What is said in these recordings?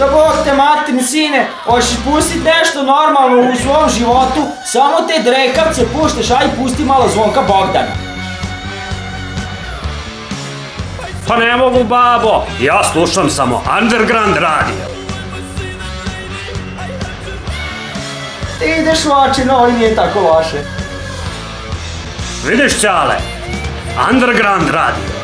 Da bog te matin sine, hoćeš pustit nešto normalno u svom životu, samo te drekavce puštaš, aj pusti malo zvonka Bogdana. Pa ne mogu, babo, ja slušam samo Underground radio. Ti ideš u oči, no ovo nije tako loše. Vidiš, Ćale, Underground radio.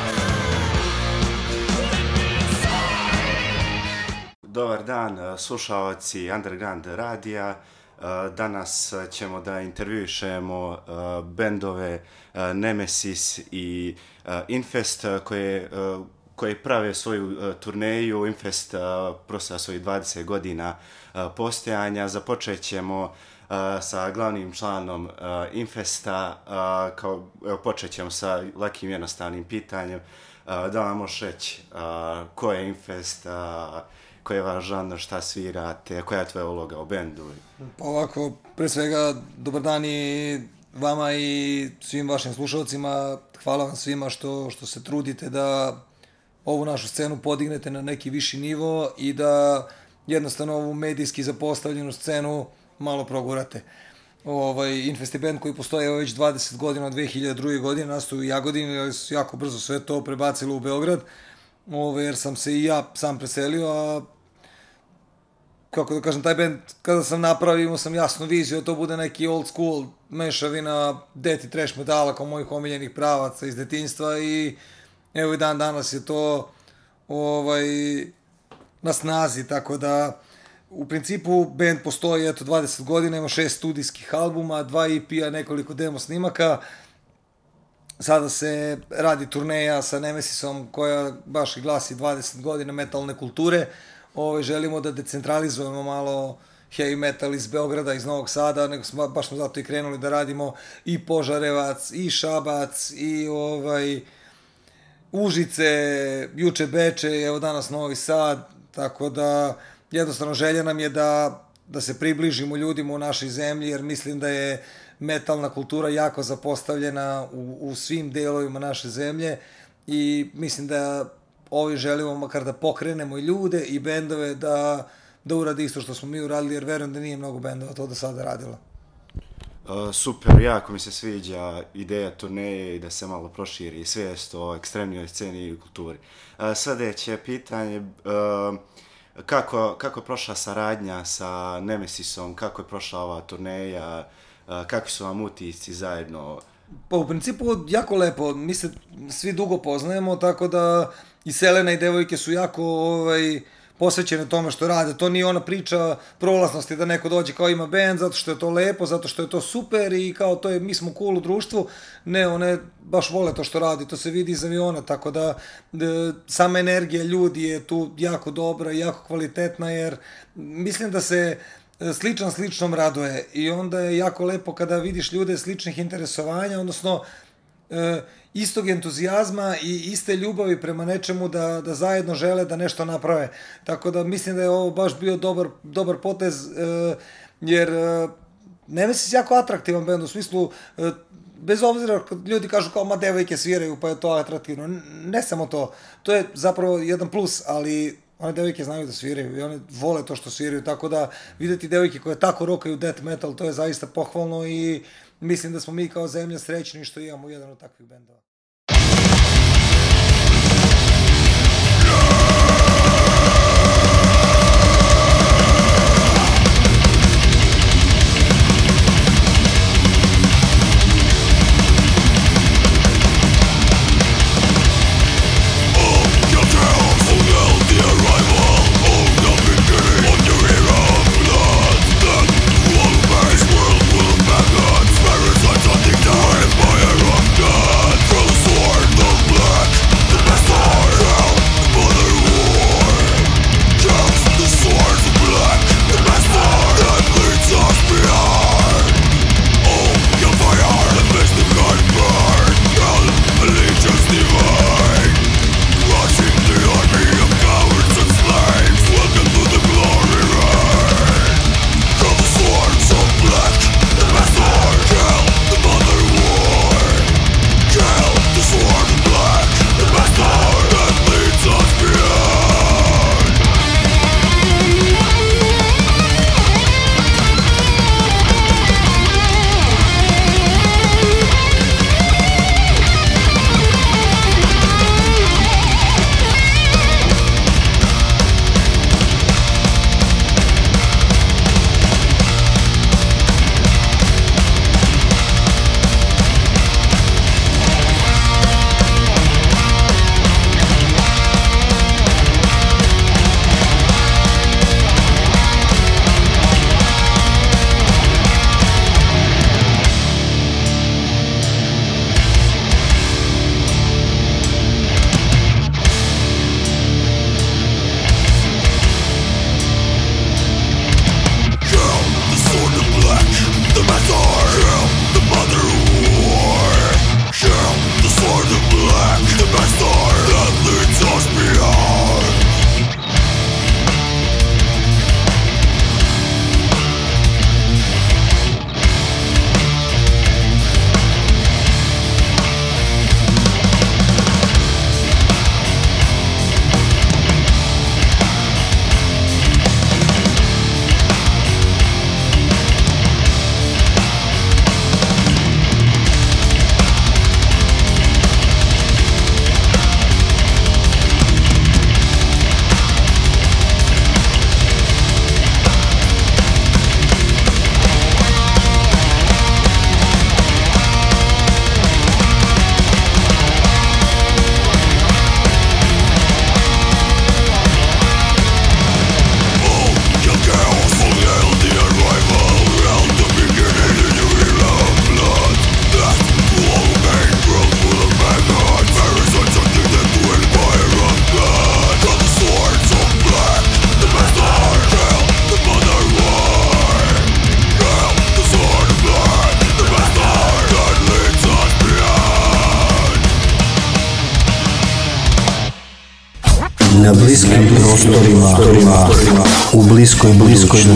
Dobar dan, e, slušalci Underground radija. E, Danas ćemo da intervjuišemo e, bendove Nemesis i Infest koje, koje prave svoju turneju. Infest prosa svojih 20 godina postojanja. Započet ćemo sa glavnim članom Infesta. Kao, evo, počet ćemo sa lakim jednostavnim pitanjem. Da vam možeš reći ko je Infest, koji je vaš žanr, šta svirate, koja je tvoja uloga u bendu? Pa ovako, pre svega, dobar dan i vama i svim vašim slušalcima. Hvala vam svima što, što se trudite da ovu našu scenu podignete na neki viši nivo i da jednostavno ovu medijski zapostavljenu scenu malo progurate. Ovaj, Infesti band koji postoje već 20 godina, 2002. godine, nastaju u Jagodini, ali su jako brzo sve to prebacilo u Beograd, ovaj, jer sam se i ja sam preselio, a kako da kažem, taj band, kada sam napravio, imao sam jasnu viziju, da to bude neki old school mešavina deti trash metala kao mojih omiljenih pravaca iz detinjstva i evo i dan danas je to ovaj, na snazi, tako da u principu band postoji eto 20 godina, ima šest studijskih albuma, dva EP-a, nekoliko demo snimaka, sada se radi turneja sa Nemesisom koja baš i glasi 20 godina metalne kulture, ovaj, želimo da decentralizujemo malo heavy metal iz Beograda, iz Novog Sada, nego smo, baš smo zato i krenuli da radimo i Požarevac, i Šabac, i ovaj, Užice, juče Beče, evo danas Novi Sad, tako da jednostavno želja nam je da, da se približimo ljudima u našoj zemlji, jer mislim da je metalna kultura jako zapostavljena u, u svim delovima naše zemlje i mislim da ovi želimo makar da pokrenemo i ljude i bendove da, da uradi isto što smo mi uradili, jer verujem da nije mnogo bendova to do sada radilo. Uh, super, jako mi se sviđa ideja turneje i da se malo proširi svijest o ekstremnijoj sceni i kulturi. Uh, sledeće pitanje, uh, kako, kako je prošla saradnja sa Nemesisom, kako je prošla ova turneja, uh, kakvi su vam utisci zajedno? Pa u principu jako lepo, mi se svi dugo poznajemo, tako da i Selena i devojke su jako ovaj, posvećene tome što rade. To nije ona priča prolaznosti da neko dođe kao ima band zato što je to lepo, zato što je to super i kao to je mi smo cool u društvu. Ne, one baš vole to što radi, to se vidi iz aviona, tako da de, sama energija ljudi je tu jako dobra i jako kvalitetna jer mislim da se e, sličan sličnom raduje i onda je jako lepo kada vidiš ljude sličnih interesovanja, odnosno e, istog entuzijazma i iste ljubavi prema nečemu da, da zajedno žele da nešto naprave. Tako da mislim da je ovo baš bio dobar, dobar potez, e, jer e, Nemesis je jako atraktivan bend u smislu e, bez obzira kad ljudi kažu kao ma devojke sviraju pa je to atraktivno. Ne samo to. To je zapravo jedan plus, ali one devojke znaju da sviraju i one vole to što sviraju, tako da videti devojke koje tako rokaju death metal, to je zaista pohvalno i mislim da smo mi kao zemlja srećni što imamo jedan od takvih bendova. Shoot!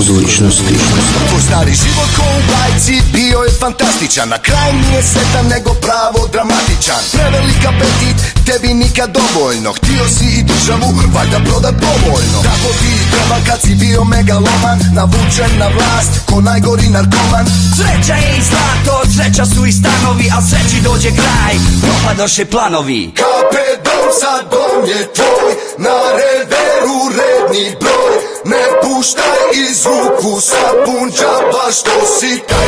Budućnosti. Tvoj stari život ko u bajci bio je fantastičan Na kraju nije sretan nego pravo dramatičan. Prevelik apetit, tebi nikad dovoljno. Htio si i državu, valjda prodat povoljno. Tako ti treba kad si bio megaloman Navučen na vlast, ko najgori narkoman? Sreća je i zlato, sreća su i stanovi, a sreći dođe kraj, propadoše planovi. Kape dom sa dom je tvoj Na reveru redni broj Ne puštaj iz ruku sa punđaba što si taj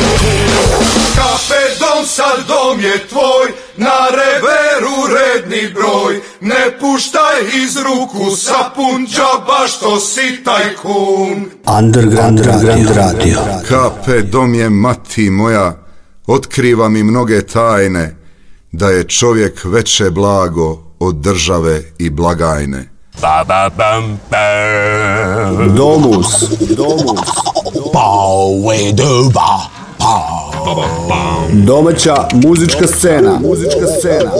Kafe dom sad dom je tvoj, na reveru redni broj. Ne puštaj iz ruku sa punđaba što si tajkun. Underground, Underground radio. Kape dom je mati moja, otkriva mi mnoge tajne, da je čovjek veće blago od države i blagajne. Domus. Domus. Domus. o e duba. Domaća muzička scena. Muzička scena.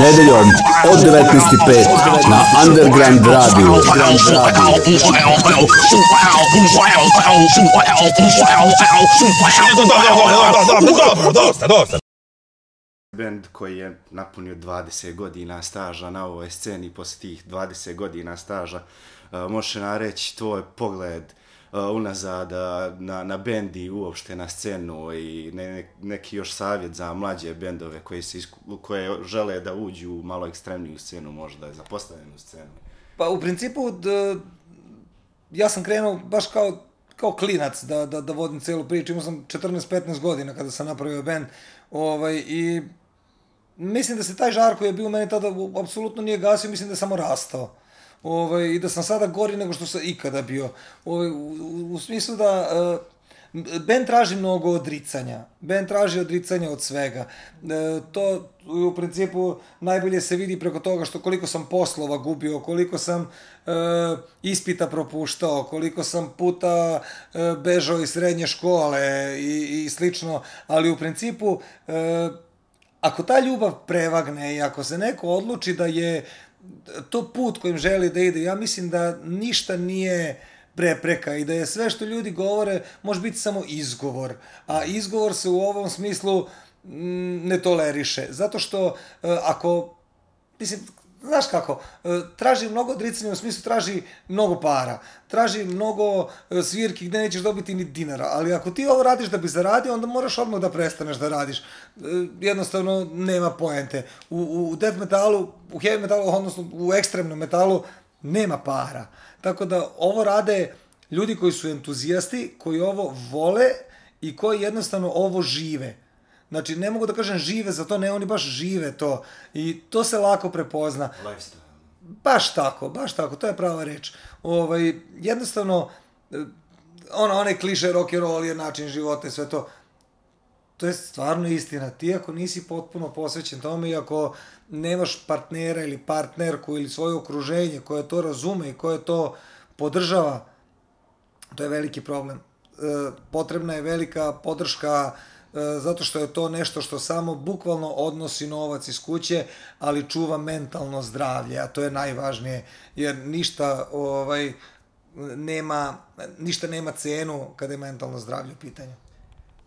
Nedeljom od 19.05 na Underground radio. Underground radio. Band koji je napunio 20 godina staža na ovoj sceni, posle tih 20 godina staža, uh, možeš nam reći tvoj pogled uh, unazad uh, na, na bend i uopšte na scenu i ne, neki još savjet za mlađe bendove koji se isku, koje žele da uđu u malo ekstremniju scenu, možda za postavljenu scenu. Pa u principu, d, ja sam krenuo baš kao, kao klinac da, da, da vodim celu priču. Imao sam 14-15 godina kada sam napravio band. Ovaj, I mislim da se taj žar koji je bio u meni tada apsolutno nije gasio, mislim da je samo rastao. Ovaj, I da sam sada gori nego što sam ikada bio. Ovaj, u, u, u smislu da... Uh, Ben traži mnogo odricanja. Ben traži odricanja od svega. E, to u principu najbolje se vidi preko toga što koliko sam poslova gubio, koliko sam e, ispita propuštao, koliko sam puta e, bežao iz srednje škole i, i slično, ali u principu e, ako ta ljubav prevagne i ako se neko odluči da je to put kojim želi da ide, ja mislim da ništa nije prepreka i da je sve što ljudi govore može biti samo izgovor. A izgovor se u ovom smislu mm, ne toleriše. Zato što e, ako, mislim, znaš kako, e, traži mnogo odricanja u smislu traži mnogo para, traži mnogo e, svirki gde nećeš dobiti ni dinara, ali ako ti ovo radiš da bi zaradio, onda moraš odmah da prestaneš da radiš. E, Jednostavno nema poente. U, u death metalu, u heavy metalu, odnosno u ekstremnom metalu, nema para. Tako da ovo rade ljudi koji su entuzijasti, koji ovo vole i koji jednostavno ovo žive. Znači, ne mogu da kažem žive za to, ne, oni baš žive to. I to se lako prepozna. Lifestyle. Baš tako, baš tako, to je prava reč. Ovaj, jednostavno, e, ono, onaj kliše rock and roll je način života i sve to. To je stvarno istina. Ti ako nisi potpuno posvećen tome i ako nemaš partnera ili partnerku ili svoje okruženje koje to razume i koje to podržava, to je veliki problem. E, potrebna je velika podrška e, zato što je to nešto što samo bukvalno odnosi novac iz kuće, ali čuva mentalno zdravlje, a to je najvažnije, jer ništa ovaj nema ništa nema cenu kada je mentalno zdravlje u pitanju.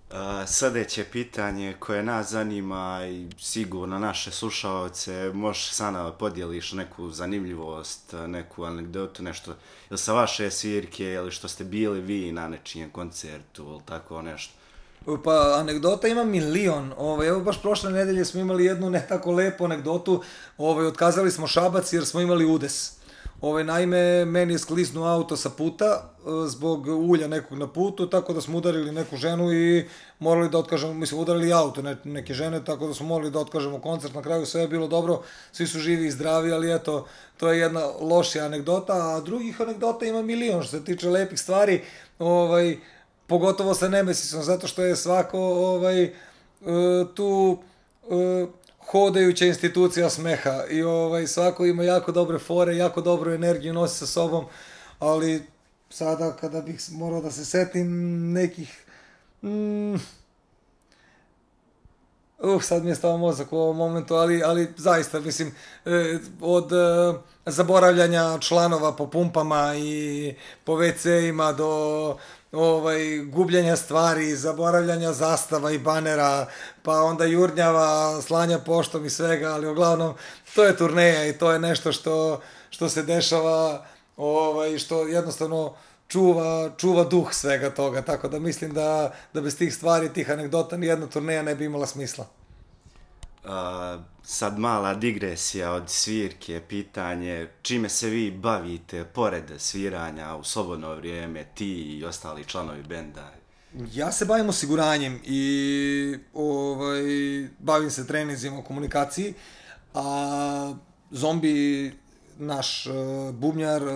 Uh, sljedeće pitanje koje nas zanima i sigurno naše slušalce, možeš sana podijeliš neku zanimljivost, neku anegdotu, nešto, ili sa vaše svirke, ili što ste bili vi na nečijem koncertu, ili tako nešto. Pa anegdota ima milion. Ovaj evo baš prošle nedelje smo imali jednu ne tako lepu anegdotu. Ovaj otkazali smo Šabac jer smo imali udes. Ovaj naime meni je skliznuo auto sa puta e, zbog ulja nekog na putu, tako da smo udarili neku ženu i morali da otkažemo, mislim udarili auto ne, neke žene, tako da smo morali da otkažemo koncert. Na kraju sve je bilo dobro, svi su živi i zdravi, ali eto, to je jedna loša anegdota, a drugih anegdota ima milion što se tiče lepih stvari. Ovaj pogotovo sa Nemesisom, zato što je svako ovaj, e, tu e, hodajuća institucija smeha. I ovaj, svako ima jako dobre fore, jako dobru energiju nosi sa sobom, ali sada kada bih morao da se setim nekih mm, Uh, sad mi je stao mozak u ovom momentu, ali, ali zaista, mislim, e, od zaboravljanja članova po pumpama i po WC-ima do ovaj, gubljenja stvari, zaboravljanja zastava i banera, pa onda jurnjava, slanja poštom i svega, ali uglavnom to je turneja i to je nešto što, što se dešava, ovaj, što jednostavno čuva, čuva duh svega toga, tako da mislim da, da bez tih stvari, tih anegdota, nijedna turneja ne bi imala smisla. Uh, sad mala digresija od svirke, pitanje čime se vi bavite pored sviranja u slobodno vrijeme, ti i ostali članovi benda? Ja se bavim osiguranjem i ovaj, bavim se treninzima o komunikaciji, a zombi naš uh, bubnjar, uh,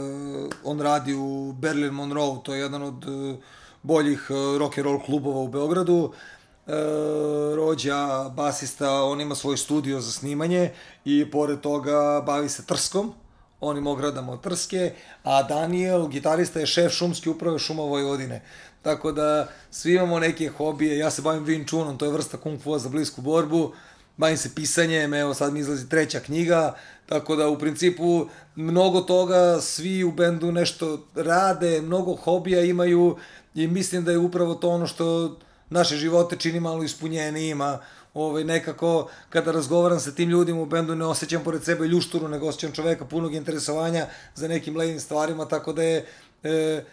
on radi u Berlin Monroe, to je jedan od uh, boljih uh, rock and roll klubova u Beogradu. E, rođa, basista, on ima svoj studio za snimanje i pored toga bavi se trskom, onim ogradama od Trske, a Daniel, gitarista, je šef šumske uprave šuma Vojvodine. Tako da svi imamo neke hobije, ja se bavim Wing Chunom, to je vrsta kung fu za blisku borbu, bavim se pisanjem, evo sad mi izlazi treća knjiga, tako da u principu mnogo toga svi u bendu nešto rade, mnogo hobija imaju i mislim da je upravo to ono što naše živote čini malo ispunjenijima, ovaj, nekako kada razgovaram sa tim ljudima u bendu ne osjećam pored sebe ljušturu, nego osjećam čoveka punog interesovanja za nekim levim stvarima, tako da je e, e,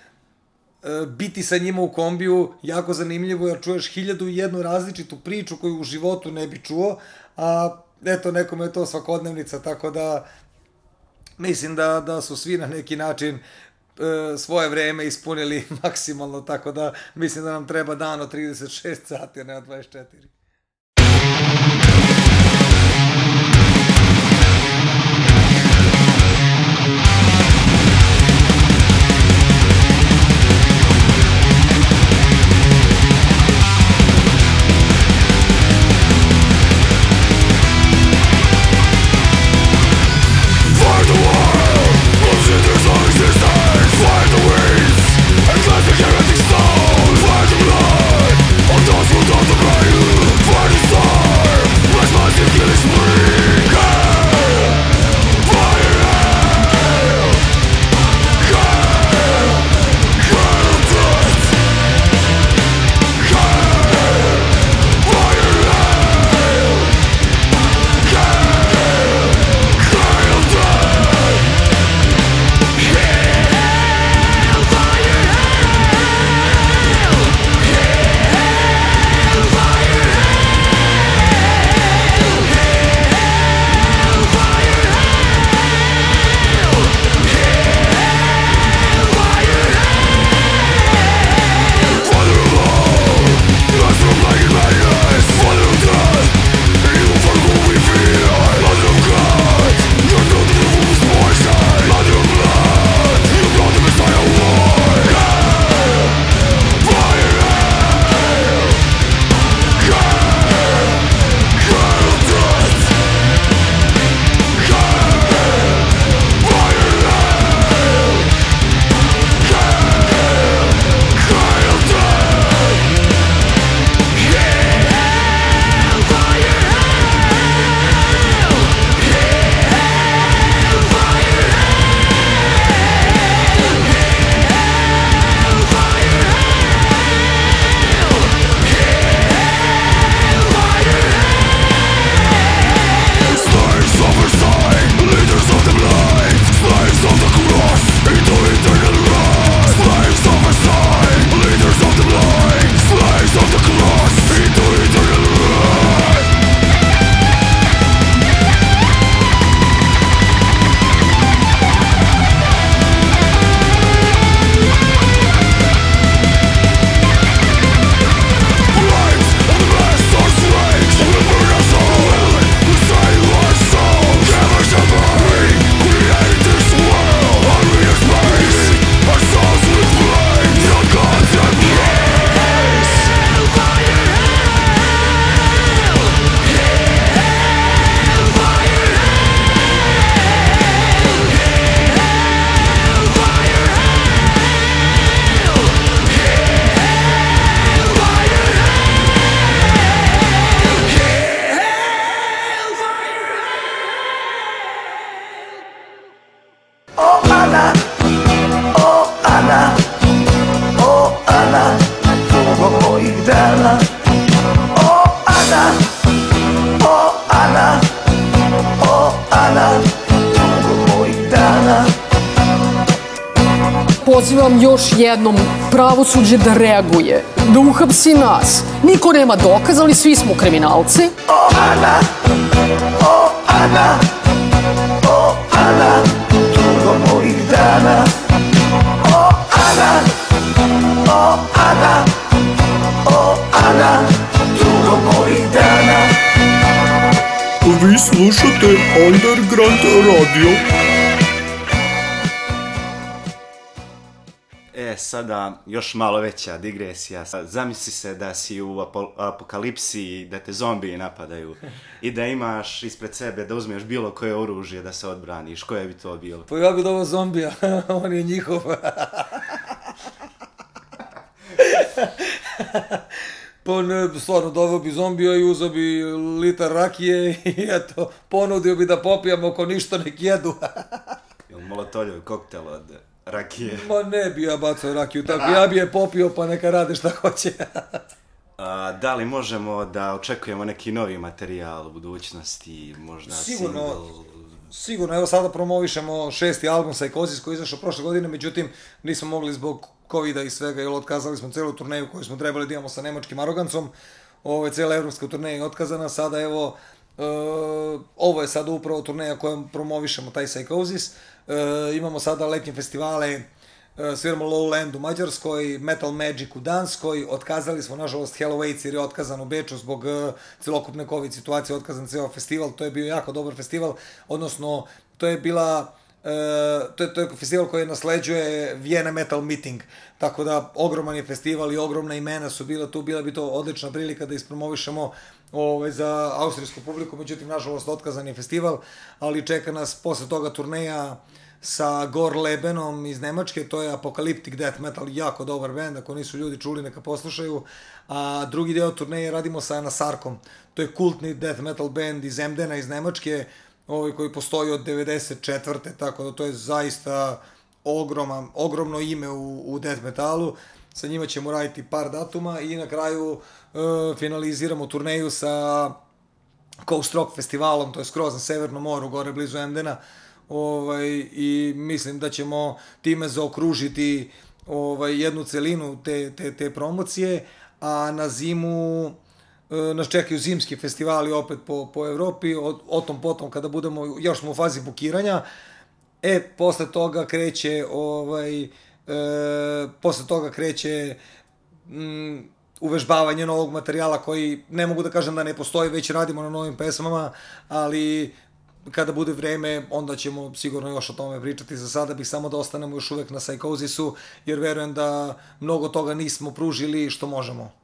biti sa njima u kombiju jako zanimljivo jer čuješ hiljadu i jednu različitu priču koju u životu ne bi čuo, a eto nekome je to svakodnevnica, tako da mislim da, da su svi na neki način svoje vreme ispunili maksimalno, tako da mislim da nam treba dan od 36 sati, a ne od 24. pravosuđe da reaguje, da uhapsi nas. Niko nema dokaza, ali svi smo kriminalci. O Ana, o Ana, o Ana, dugo mojih dana. O Ana, o Ana, o Ana, dugo mojih dana. Vi slušate Underground Radio. Sada još malo veća digresija. Zamisli se da si u apo- apokalipsi da te zombiji napadaju i da imaš ispred sebe da uzmeš bilo koje oružje da se odbraniš. Koje bi to bilo? Pa ja bi dovao zombija, on je njihov. Pa ne, stvarno, doveo bi zombija i uzeo bi litar rakije i eto, ponudio bi da popijamo ako ništa nek jedu. Jel molotoljev koktel od rakije? Ma ne bi ja bacao rakiju tako, ja bi je popio pa neka rade šta hoće. A, da li možemo da očekujemo neki novi materijal u budućnosti, možda Sigurno, single? sigurno, evo sada promovišemo šesti album Psychosis koji je izašao prošle godine, međutim nismo mogli zbog covida i svega, jer otkazali smo celu turneju koju smo trebali da imamo sa nemačkim arogancom, ovo je cijela evropska turneja je otkazana, sada evo, e, ovo je sada upravo turneja kojom promovišemo taj Psychosis, e, imamo sada letnje festivale, e, sviramo Lowland u Mađarskoj, Metal Magic u Danskoj, otkazali smo nažalost Hello Waits jer je otkazan u Beču zbog e, celokupne COVID situacije, otkazan ceo festival, to je bio jako dobar festival, odnosno to je bila E, to, je, to je festival koji nasleđuje Vienna Metal Meeting, tako da ogroman je festival i ogromna imena su bila tu, bila bi to odlična prilika da ispromovišemo ovaj, za austrijsku publiku, međutim, nažalost, otkazan je festival, ali čeka nas posle toga turneja sa Gorlebenom iz Nemačke, to je Apocalyptic Death Metal, jako dobar bend, ako nisu ljudi čuli neka poslušaju, a drugi deo turneje radimo sa Nasarkom, to je kultni death metal band iz Emdena iz Nemačke, ovaj koji postoji od 94. tako da to je zaista ogroman, ogromno ime u, u death metalu. Sa njima ćemo raditi par datuma i na kraju e, finaliziramo turneju sa Coast Rock festivalom, to je skroz na Severnom moru, gore blizu Emdena. Ovaj, I mislim da ćemo time zaokružiti ovaj, jednu celinu te, te, te promocije, a na zimu e, nas čekaju zimski festivali opet po, po Evropi, o, o tom potom kada budemo, još smo u fazi bukiranja, e, posle toga kreće, ovaj, posle toga kreće mm, uvežbavanje novog materijala koji, ne mogu da kažem da ne postoji, već radimo na novim pesmama, ali kada bude vreme, onda ćemo sigurno još o tome pričati. Za sada bih samo da ostanemo još uvek na Psychosisu, jer verujem da mnogo toga nismo pružili što možemo.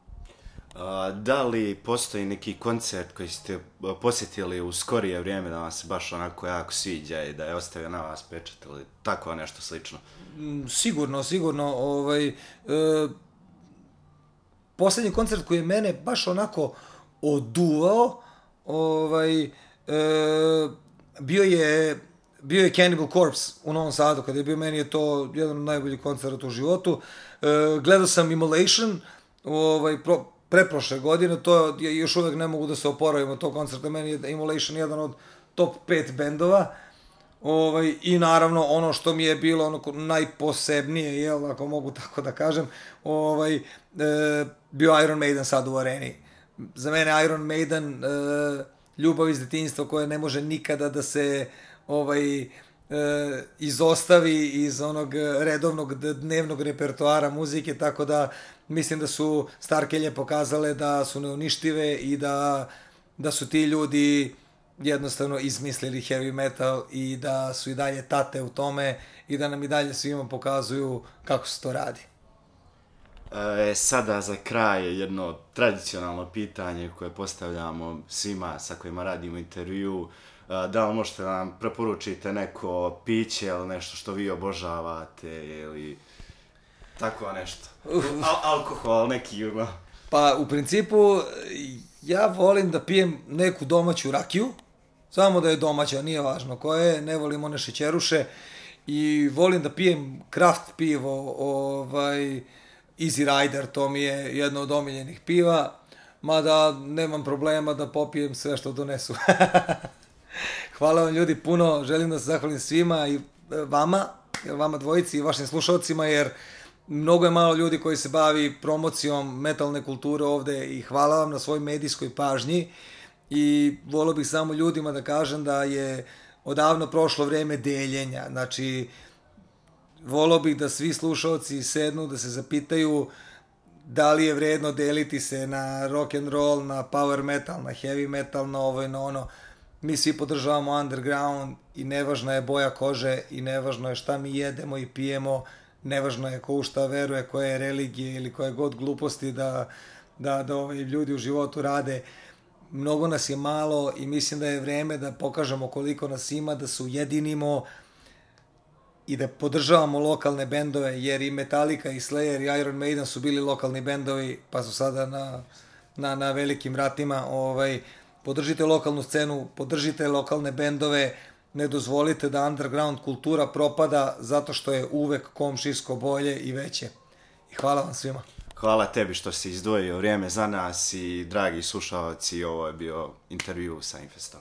Da li postoji neki koncert koji ste posjetili u skorije vrijeme da vam se baš onako jako sviđa i da je ostavio na vas pečat ili tako nešto slično? Mm, Sigurno, sigurno. Ovaj, e, poslednji koncert koji je mene baš onako oduvao, ovaj, e, bio je bio je Cannibal Corpse u Novom Sadu, kada je bio meni je to jedan od najboljih koncerta u životu. E, gledao sam Immolation, ovaj, pro, preprošle godine, to je, još uvek ne mogu da se oporavim od tog koncerta, meni je Immolation jedan od top 5 bendova. Ovaj, I naravno ono što mi je bilo ono najposebnije, jel, ako mogu tako da kažem, ovaj, e, bio Iron Maiden sad u areni. Za mene Iron Maiden e, ljubav iz detinjstva koja ne može nikada da se ovaj, e, izostavi iz onog redovnog dnevnog repertoara muzike, tako da mislim da su Starkelje pokazale da su neuništive i da, da su ti ljudi jednostavno izmislili heavy metal i da su i dalje tate u tome i da nam i dalje svima pokazuju kako se to radi. E, sada za kraj jedno tradicionalno pitanje koje postavljamo svima sa kojima radimo intervju. Da li možete da nam preporučite neko piće ili nešto što vi obožavate ili tako nešto? Al alkohol, neki jugo. Pa u principu ja volim da pijem neku domaću rakiju, samo da je domaća, nije važno koja je, ne volim one šećeruše i volim da pijem kraft pivo, ovaj, Easy Rider, to mi je jedno od omiljenih piva. mada nemam problema da popijem sve što donesu. Hvala vam ljudi puno, želim da se zahvalim svima i e, vama, vama dvojici i vašim slušalcima, jer mnogo je malo ljudi koji se bavi promocijom metalne kulture ovde i hvala vam na svoj medijskoj pažnji. I volio bih samo ljudima da kažem da je odavno prošlo vreme deljenja, znači volio bih da svi slušalci sednu, da se zapitaju da li je vredno deliti se na rock and roll, na power metal, na heavy metal, na ovo i na ono. Mi svi podržavamo underground i nevažna je boja kože i nevažno je šta mi jedemo i pijemo, nevažno je ko u šta veruje, koje je religije ili koje god gluposti da, da, da ovaj, ljudi u životu rade. Mnogo nas je malo i mislim da je vreme da pokažemo koliko nas ima, da se ujedinimo, i da podržavamo lokalne bendove, jer i Metallica i Slayer i Iron Maiden su bili lokalni bendovi, pa su sada na, na, na velikim ratima. Ovaj, podržite lokalnu scenu, podržite lokalne bendove, ne dozvolite da underground kultura propada zato što je uvek komšijsko bolje i veće. I hvala vam svima. Hvala tebi što si izdvojio vrijeme za nas i dragi slušalci, ovo je bio intervju sa Infestom.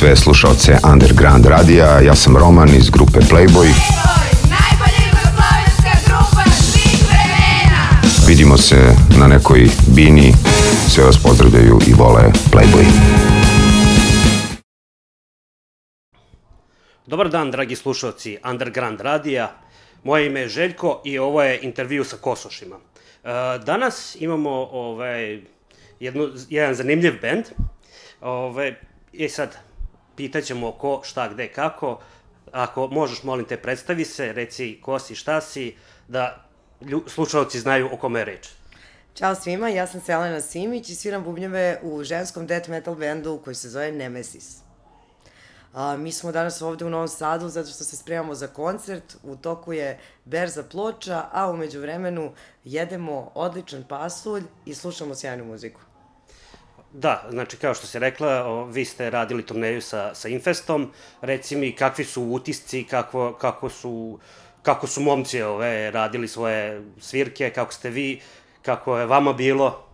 sve slušalce Underground radija, ja sam Roman iz grupe Playboy. Vidimo se na nekoj bini, sve vas pozdravljaju i vole Playboy. Dobar dan, dragi slušalci Underground radija. Moje ime je Željko i ovo je intervju sa Kosošima. E, Danas imamo ovaj, jednu, jedan zanimljiv band. Ovaj, I sad, pitaćemo ko, šta, gde, kako. Ako možeš, molim te, predstavi se, reci ko si, šta si, da lju, slušalci znaju o kome je reč. Ćao svima, ja sam Selena Simić i sviram bubnjeve u ženskom death metal bendu koji se zove Nemesis. A, mi smo danas ovde u Novom Sadu zato što se spremamo za koncert, u toku je berza ploča, a umeđu vremenu jedemo odličan pasulj i slušamo sjajnu muziku. Da, znači kao što se rekla, o, vi ste radili turneju sa, sa Infestom, reci mi kakvi su utisci, kako, kako su kako su momci ove, radili svoje svirke, kako ste vi, kako je vama bilo?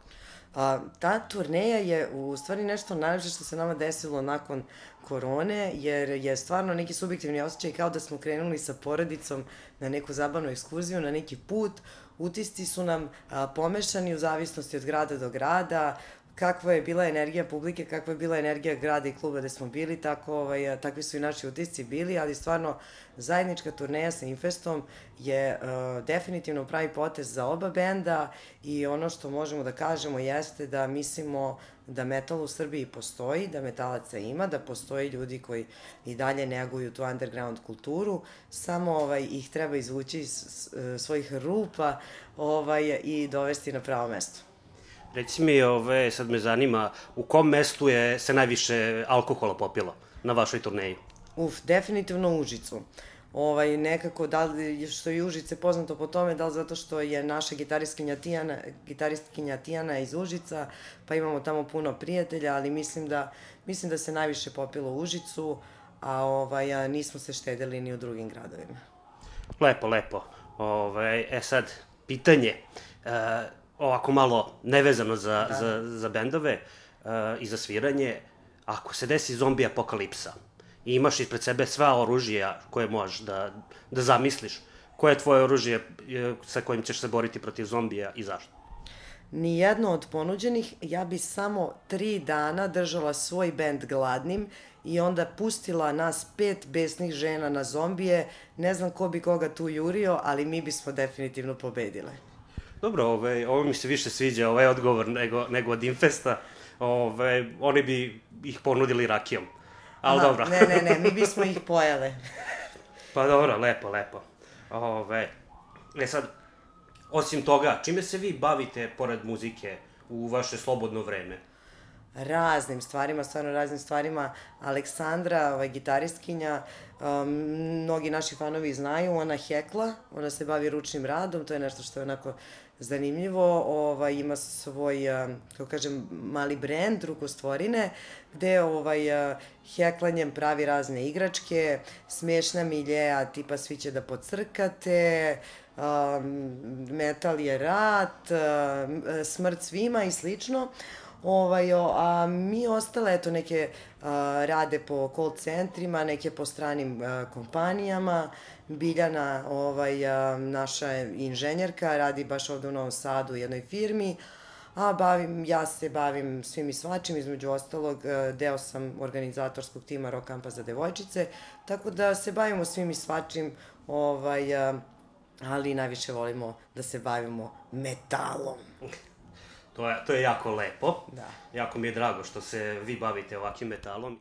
A, ta turneja je u stvari nešto najlepše što se nama desilo nakon korone, jer je stvarno neki subjektivni osjećaj kao da smo krenuli sa porodicom na neku zabavnu ekskurziju, na neki put. Utisci su nam a, pomešani u zavisnosti od grada do grada, kakva je bila energija publike, kakva je bila energija grada i kluba gde smo bili, tako, ovaj, takvi su i naši utisci bili, ali stvarno zajednička turneja sa Infestom je uh, definitivno pravi potez za oba benda i ono što možemo da kažemo jeste da mislimo da metal u Srbiji postoji, da metalaca ima, da postoji ljudi koji i dalje neguju tu underground kulturu, samo ovaj, ih treba izvući iz svojih rupa ovaj, i dovesti na pravo mesto. Reci mi, ove, sad me zanima, u kom mestu je se najviše alkohola popilo na vašoj turneji? Uf, definitivno u Užicu. Ovaj, nekako, da li, što je Užice poznato po tome, da li zato što je naša gitaristkinja Tijana, gitaristkinja Tijana iz Užica, pa imamo tamo puno prijatelja, ali mislim da, mislim da se najviše popilo u Užicu, a, ovaj, a nismo se štedili ni u drugim gradovima. Lepo, lepo. Ove, e sad, pitanje. E, ovako malo nevezano za, da. za, za bendove uh, i za sviranje, ako se desi zombi apokalipsa i imaš ispred sebe sva oružja koje možeš da, da zamisliš, koje je tvoje oružje eh, sa kojim ćeš se boriti protiv zombija i zašto? Nijedno od ponuđenih, ja bi samo tri dana držala svoj bend gladnim i onda pustila nas pet besnih žena na zombije. Ne znam ko bi koga tu jurio, ali mi bismo definitivno pobedile. Dobro, ovaj, ovo mi se više sviđa, ovaj odgovor nego, nego od Infesta. Ovaj, oni bi ih ponudili rakijom. Ali Aha, dobro. ne, ne, ne, mi bismo ih pojele. pa dobro, lepo, lepo. Ove, e sad, osim toga, čime se vi bavite pored muzike u vaše slobodno vreme? raznim stvarima, stvarno raznim stvarima. Aleksandra, ovaj, gitaristkinja, um, mnogi naši fanovi znaju, ona hekla, ona se bavi ručnim radom, to je nešto što je onako zanimljivo, ovaj, ima svoj, kako kažem, mali brend, rukostvorine, gde ovaj, heklanjem pravi razne igračke, smešna miljeja, tipa svi će da pocrkate, metal je rat, smrt svima i slično. Ovaj, a mi ostale, eto, neke a, rade po call centrima, neke po stranim a, kompanijama. Biljana, ovaj, naša inženjerka, radi baš ovde u Novom Sadu u jednoj firmi. A bavim, ja se bavim svim i svačim, između ostalog deo sam organizatorskog tima Rock Kampa za devojčice, tako da se bavimo svim i svačim, ovaj, ali najviše volimo da se bavimo metalom. To je, to je jako lepo. Da. Jako mi je drago što se vi bavite ovakvim metalom.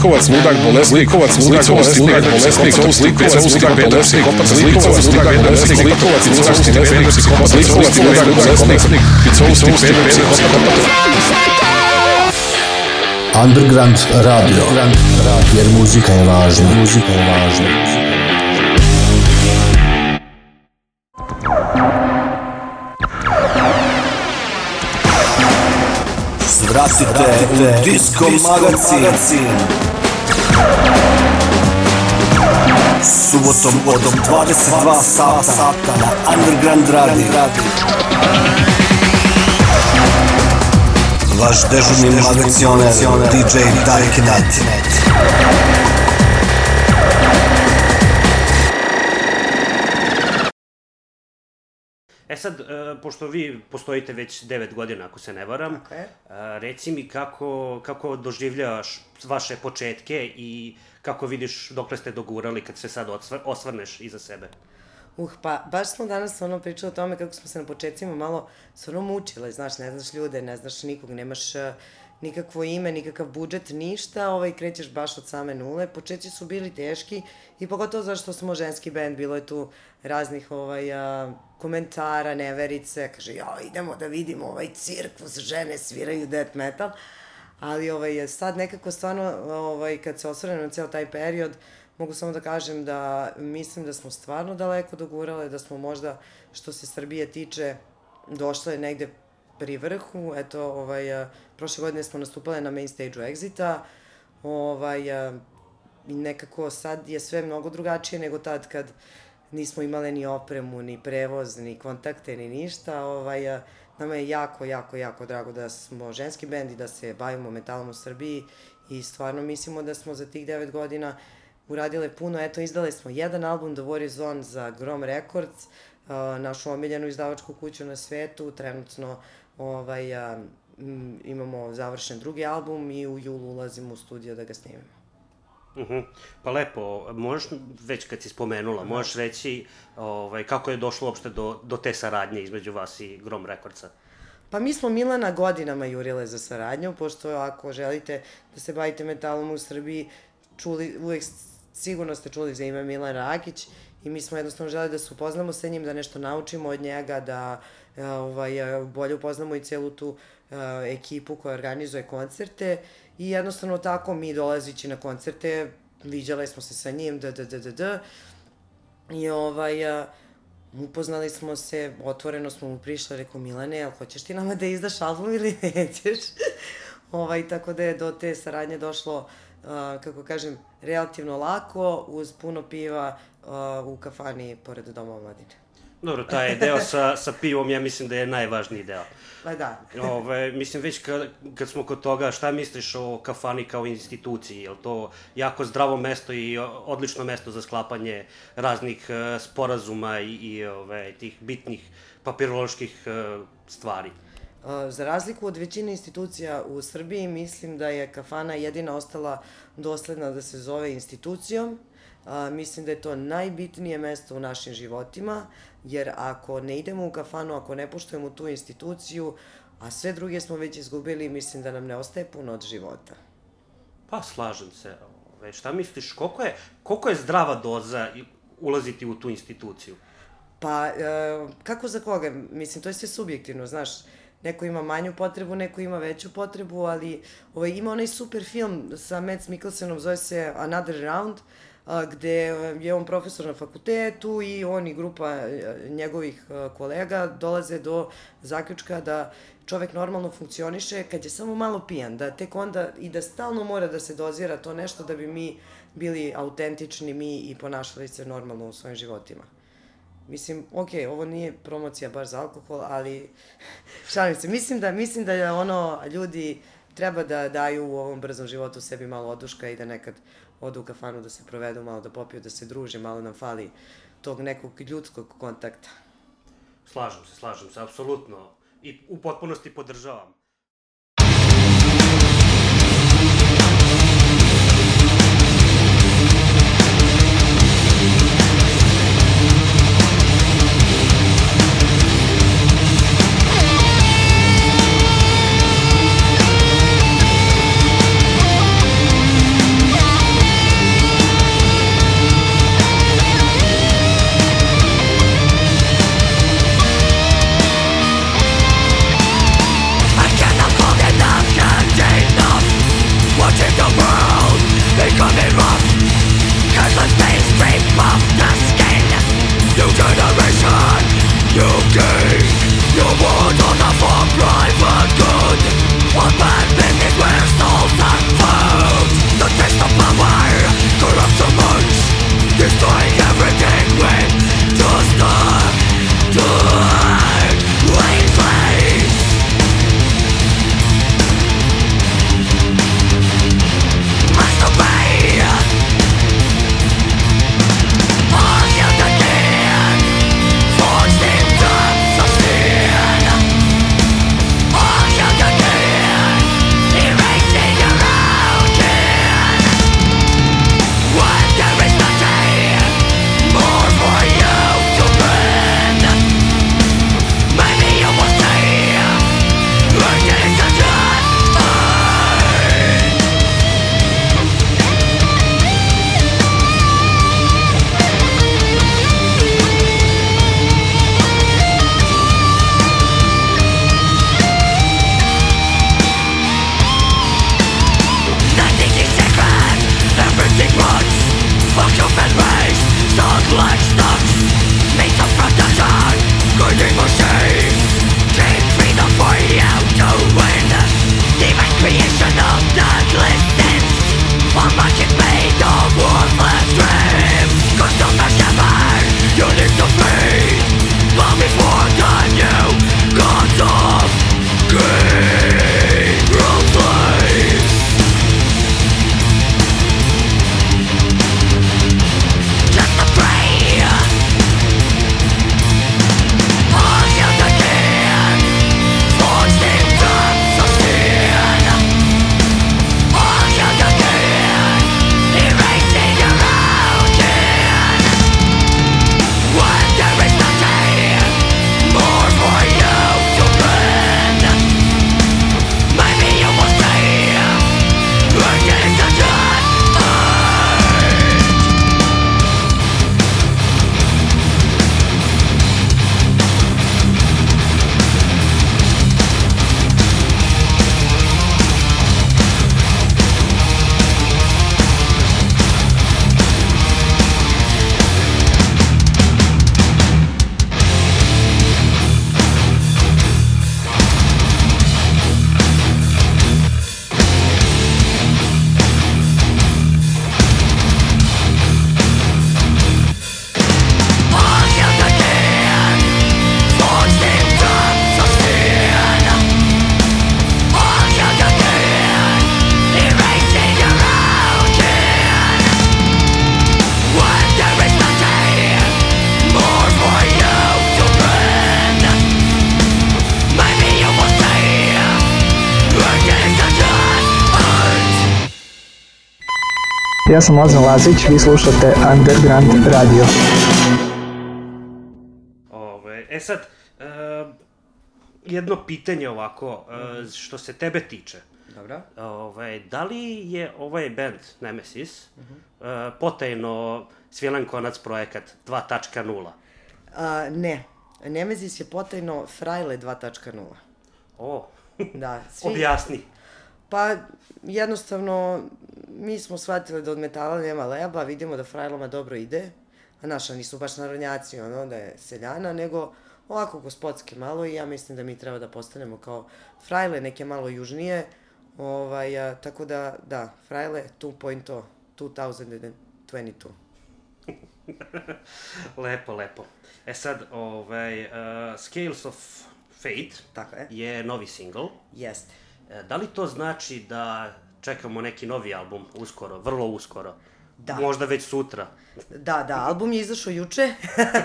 Zlikovac, ludak, bolesnik, likovac, ludak, bolesnik, bolesnik, zlikovac, ludak, bolesnik, zlikovac, ludak, bolesnik, likovac, picousti bednik, psihopat, likovac, ludak, bolesnik, picousti psihopat. Underground radio, jer muzika je važna. Muzika je važna. Svratite u Disco Magazin. Subotom od 22 sata na Underground Radio. Vaš dežurni magacioner DJ Dark Knight. E sad, e, pošto vi postojite već 9 godina, ako se ne varam, Tako je. e, reci mi kako, kako doživljavaš vaše početke i kako vidiš dokle ste dogurali kad se sad osvrneš iza sebe? Uh, pa baš smo danas ono pričali o tome kako smo se na početcima malo stvarno mučile, znaš, ne znaš ljude, ne znaš nikog, nemaš uh, nikakvo ime, nikakav budžet, ništa, ovaj, krećeš baš od same nule. Početci su bili teški i pogotovo zašto smo ženski band, bilo je tu raznih ovaj, a, komentara, neverice, kaže, ja, idemo da vidimo ovaj cirkus, žene sviraju death metal. Ali ovaj, sad nekako stvarno, ovaj, kad se osvrnem na ceo taj period, mogu samo da kažem da mislim da smo stvarno daleko dogurale, da smo možda, što se Srbije tiče, došle negde pri vrhu. Eto, ovaj, prošle godine smo nastupale na main stage-u Exita. Ovaj, nekako sad je sve mnogo drugačije nego tad kad nismo imale ni opremu, ni prevoz, ni kontakte, ni ništa. Ovaj, nama je jako, jako, jako drago da smo ženski bend i da se bavimo metalom u Srbiji i stvarno mislimo da smo za tih devet godina uradile puno. Eto, izdale smo jedan album, The War is On, za Grom Records, našu omiljenu izdavačku kuću na svetu. Trenutno ovaj, imamo završen drugi album i u julu ulazimo u studio da ga snimimo. Uh -huh. Pa lepo, možeš, već kad si spomenula, možeš reći ovaj, kako je došlo uopšte do, do te saradnje između vas i Grom Rekordca? Pa mi smo Milana godinama jurile za saradnju, pošto ako želite da se bavite metalom u Srbiji, čuli, uvek sigurno ste čuli za ime Milan Rakić i mi smo jednostavno želi da se upoznamo sa njim, da nešto naučimo od njega, da e, ovaj, e, bolje upoznamo i celu tu uh, ekipu koja organizuje koncerte i jednostavno tako mi dolazići na koncerte, viđale smo se sa njim, da, da, da, da, da, i ovaj, uh, upoznali smo se, otvoreno smo mu prišli, rekao Milane, jel hoćeš ti nama da izdaš album ili nećeš? ovaj, tako da je do te saradnje došlo, uh, kako kažem, relativno lako, uz puno piva uh, u kafani pored Doma omladine. Dobro, taj deo sa, sa pivom, ja mislim da je najvažniji deo. Pa da. Ove, mislim, već kad, kad smo kod toga, šta misliš o kafani kao instituciji? Je li to jako zdravo mesto i odlično mesto za sklapanje raznih uh, sporazuma i, i ove, tih bitnih papiroloških uh, stvari? Uh, za razliku od većine institucija u Srbiji, mislim da je kafana jedina ostala dosledna da se zove institucijom. Uh, mislim da je to najbitnije mesto u našim životima, jer ako ne idemo u kafanu, ako ne poštujemo tu instituciju, a sve druge smo već izgubili, mislim da nam ne ostaje puno od života. Pa, slažem se. Ove, šta misliš, koliko je, koliko je zdrava doza ulaziti u tu instituciju? Pa, e, kako za koga? Mislim, to je sve subjektivno, znaš. Neko ima manju potrebu, neko ima veću potrebu, ali ovaj, ima onaj super film sa Mads Mikkelsenom, zove se Another Round, a, gde je on profesor na fakultetu i on i grupa e, njegovih e, kolega dolaze do zaključka da čovek normalno funkcioniše kad je samo malo pijan, da tek onda i da stalno mora da se dozira to nešto da bi mi bili autentični mi i ponašali se normalno u svojim životima. Mislim, ok, ovo nije promocija baš za alkohol, ali šalim se. Mislim da, mislim da je ono, ljudi treba da daju u ovom brzom životu sebi malo oduška i da nekad odu u kafanu da se provedu, malo da popiju, da se druže, malo nam fali tog nekog ljudskog kontakta. Slažem se, slažem se, apsolutno. I u potpunosti podržavam. Ja sam Ozan Lazić, vi slušate Underground Radio. Ove, e sad, e, jedno pitanje ovako, e, što se tebe tiče. Dobro. Ove, da li je ovaj band Nemesis uh -huh. e, potajno Svilan konac projekat 2.0? A, ne. Nemezis je potajno Frajle 2.0. O, Da, objasni. Pa, jednostavno, mi smo shvatili da od metala nema leba, vidimo da Frajlama dobro ide, a naša nisu baš narodnjaci, ono, da je seljana, nego ovako gospodski malo i ja mislim da mi treba da postanemo kao Frajle, neke malo južnije, ovaj, a, tako da, da, Frajle 2.0, 2022. lepo, lepo. E sad, ovaj, uh, Scales of Fate Tako je. je novi single. Jeste. E, Da li to znači da čekamo neki novi album uskoro, vrlo uskoro? Da. Možda već sutra. Da, da, album je izašao juče.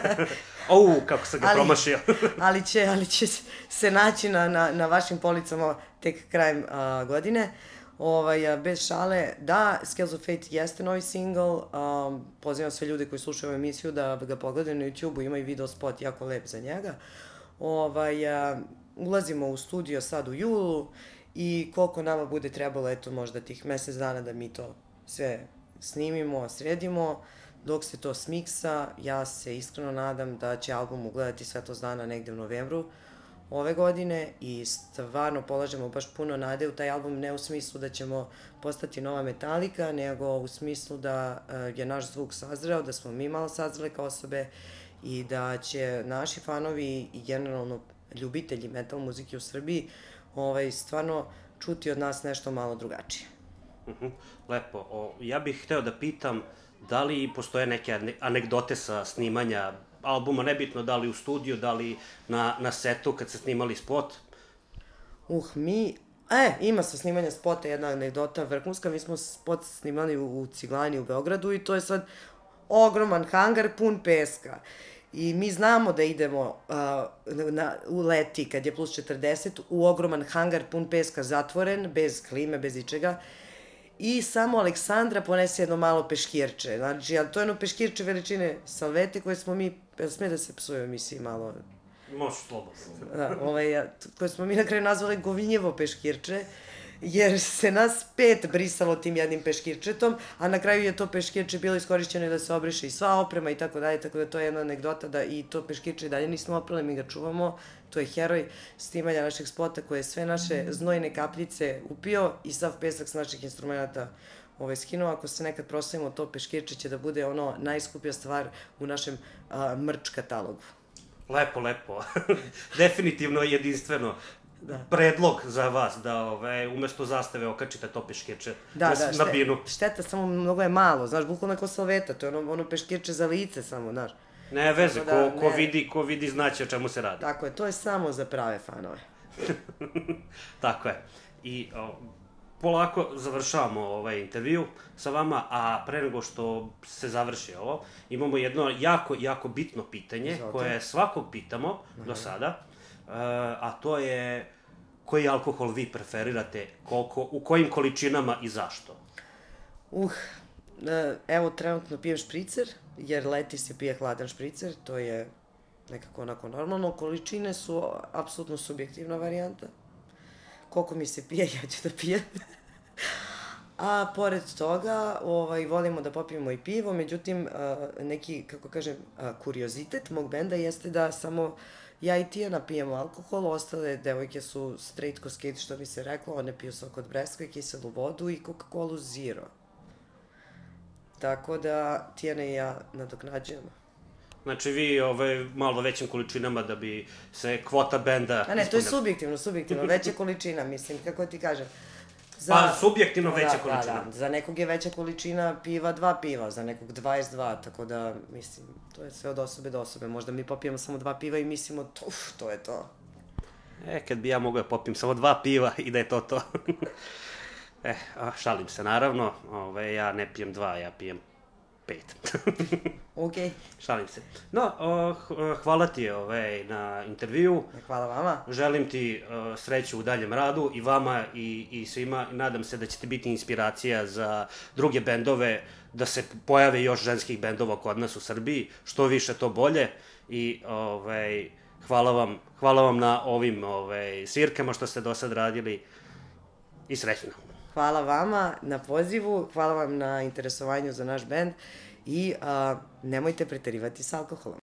Au, kako sam ga Ali- promašio. ali će, ali će se naći na, na, na vašim policama tek krajem uh, godine. Ovaj, a, bez šale, da, Scales of Fate jeste novi single, um, pozivam sve ljude koji slušaju ovu emisiju da ga pogledaju na YouTube-u, ima i video spot jako lep za njega. Ovaj, a, ulazimo u studio sad u julu i koliko nama bude trebalo, eto možda tih mesec dana da mi to sve snimimo, sredimo, dok se to smiksa, ja se iskreno nadam da će album ugledati svetlost dana negde u novembru ove godine i stvarno polažemo baš puno nade u taj album, ne u smislu da ćemo postati nova metalika, nego u smislu da uh, je naš zvuk sazreo, da smo mi malo sazrele kao osobe i da će naši fanovi i generalno ljubitelji metal muzike u Srbiji ovaj, stvarno čuti od nas nešto malo drugačije. Mhm, Lepo. O, ja bih hteo da pitam da li postoje neke ane- anegdote sa snimanja albuma, nebitno da li u studiju, da li na, na setu kad ste snimali spot. Uh, mi... E, ima sa snimanja spota jedna anegdota vrhunska. Mi smo spot snimali u, u Ciglani u Beogradu i to je sad ogroman hangar pun peska. I mi znamo da idemo uh, na, u leti kad je plus 40 u ogroman hangar pun peska zatvoren, bez klime, bez ičega. I samo Aleksandra ponese jedno malo peškirče. Znači, to je jedno peškirče veličine salvete koje smo mi, jel sme da se psuje u emisiji malo, Može slobodno. da, ovaj, koje smo mi na kraju nazvali Govinjevo peškirče, jer se nas pet brisalo tim jednim peškirčetom, a na kraju je to peškirče bilo iskorišćeno da se obriše i sva oprema i tako dalje, tako da to je jedna anegdota da i to peškirče i dalje nismo oprali, mi ga čuvamo, to je heroj snimanja našeg spota koji je sve naše znojne kapljice upio i sav pesak s naših instrumenta ovaj, skinuo. Ako se nekad proslavimo, to peškirče će da bude ono najskuplja stvar u našem a, mrč katalogu. Lepo, lepo. Definitivno jedinstveno. Da. Predlog za vas da ove, umesto zastave okačite to peškeče Da, na, da, na binu. šteta, samo mnogo je malo, znaš, bukvalno je ko salveta, to je ono, ono peškirče za lice samo, znaš. Ne veze, Tako da, ko, ko ne. vidi, ko vidi znaće o čemu se radi. Tako je, to je samo za prave fanove. Tako je. I o, polako završavamo ovaj intervju sa vama, a pre nego što se završi ovo, imamo jedno jako, jako bitno pitanje Izvolite. koje svakog pitamo do sada, a to je koji alkohol vi preferirate, koliko, u kojim količinama i zašto? Uh, evo trenutno pijem špricer, jer leti se pije hladan špricer, to je nekako onako normalno. Količine su apsolutno subjektivna varijanta. Koliko mi se pije, ja ću da pijem. A pored toga, ovaj, volimo da popijemo i pivo, međutim, neki, kako kažem, kuriozitet mog benda jeste da samo ja i Tijana pijemo alkohol, ostale devojke su straight ko skate, što bi se reklo, one piju sok od breskve, kiselu vodu i Coca-Cola Zero. Tako da Tijana i ja nadoknađujemo. Znači vi ove, malo većim količinama da bi se kvota benda... A ne, to je subjektivno, subjektivno, veća količina, mislim, kako ti kažem. Pa, subjektivno Da, veća da, količina. Da, za nekog je veća količina piva dva piva, za nekog 22, tako da, mislim, to je sve od osobe do osobe. Možda mi popijemo samo dva piva i mislimo, to, uf, to je to. E, kad bi ja mogao da popijem samo dva piva i da je to to. e, šalim se naravno, ove, ja ne pijem dva, ja pijem pet. Okej. Šalim se. No, o, h- hvala ti ovaj, na intervju. Hvala vama. Želim ti o, sreću u daljem radu i vama i, i svima. Nadam se da ćete biti inspiracija za druge bendove, da se pojave još ženskih bendova kod nas u Srbiji. Što više, to bolje. I ovaj, hvala, vam, hvala vam na ovim ovaj, svirkama što ste do sad radili. I srećno. Hvala vama na pozivu, hvala vam na interesovanju za naš bend i a, nemojte preterivati s alkoholom.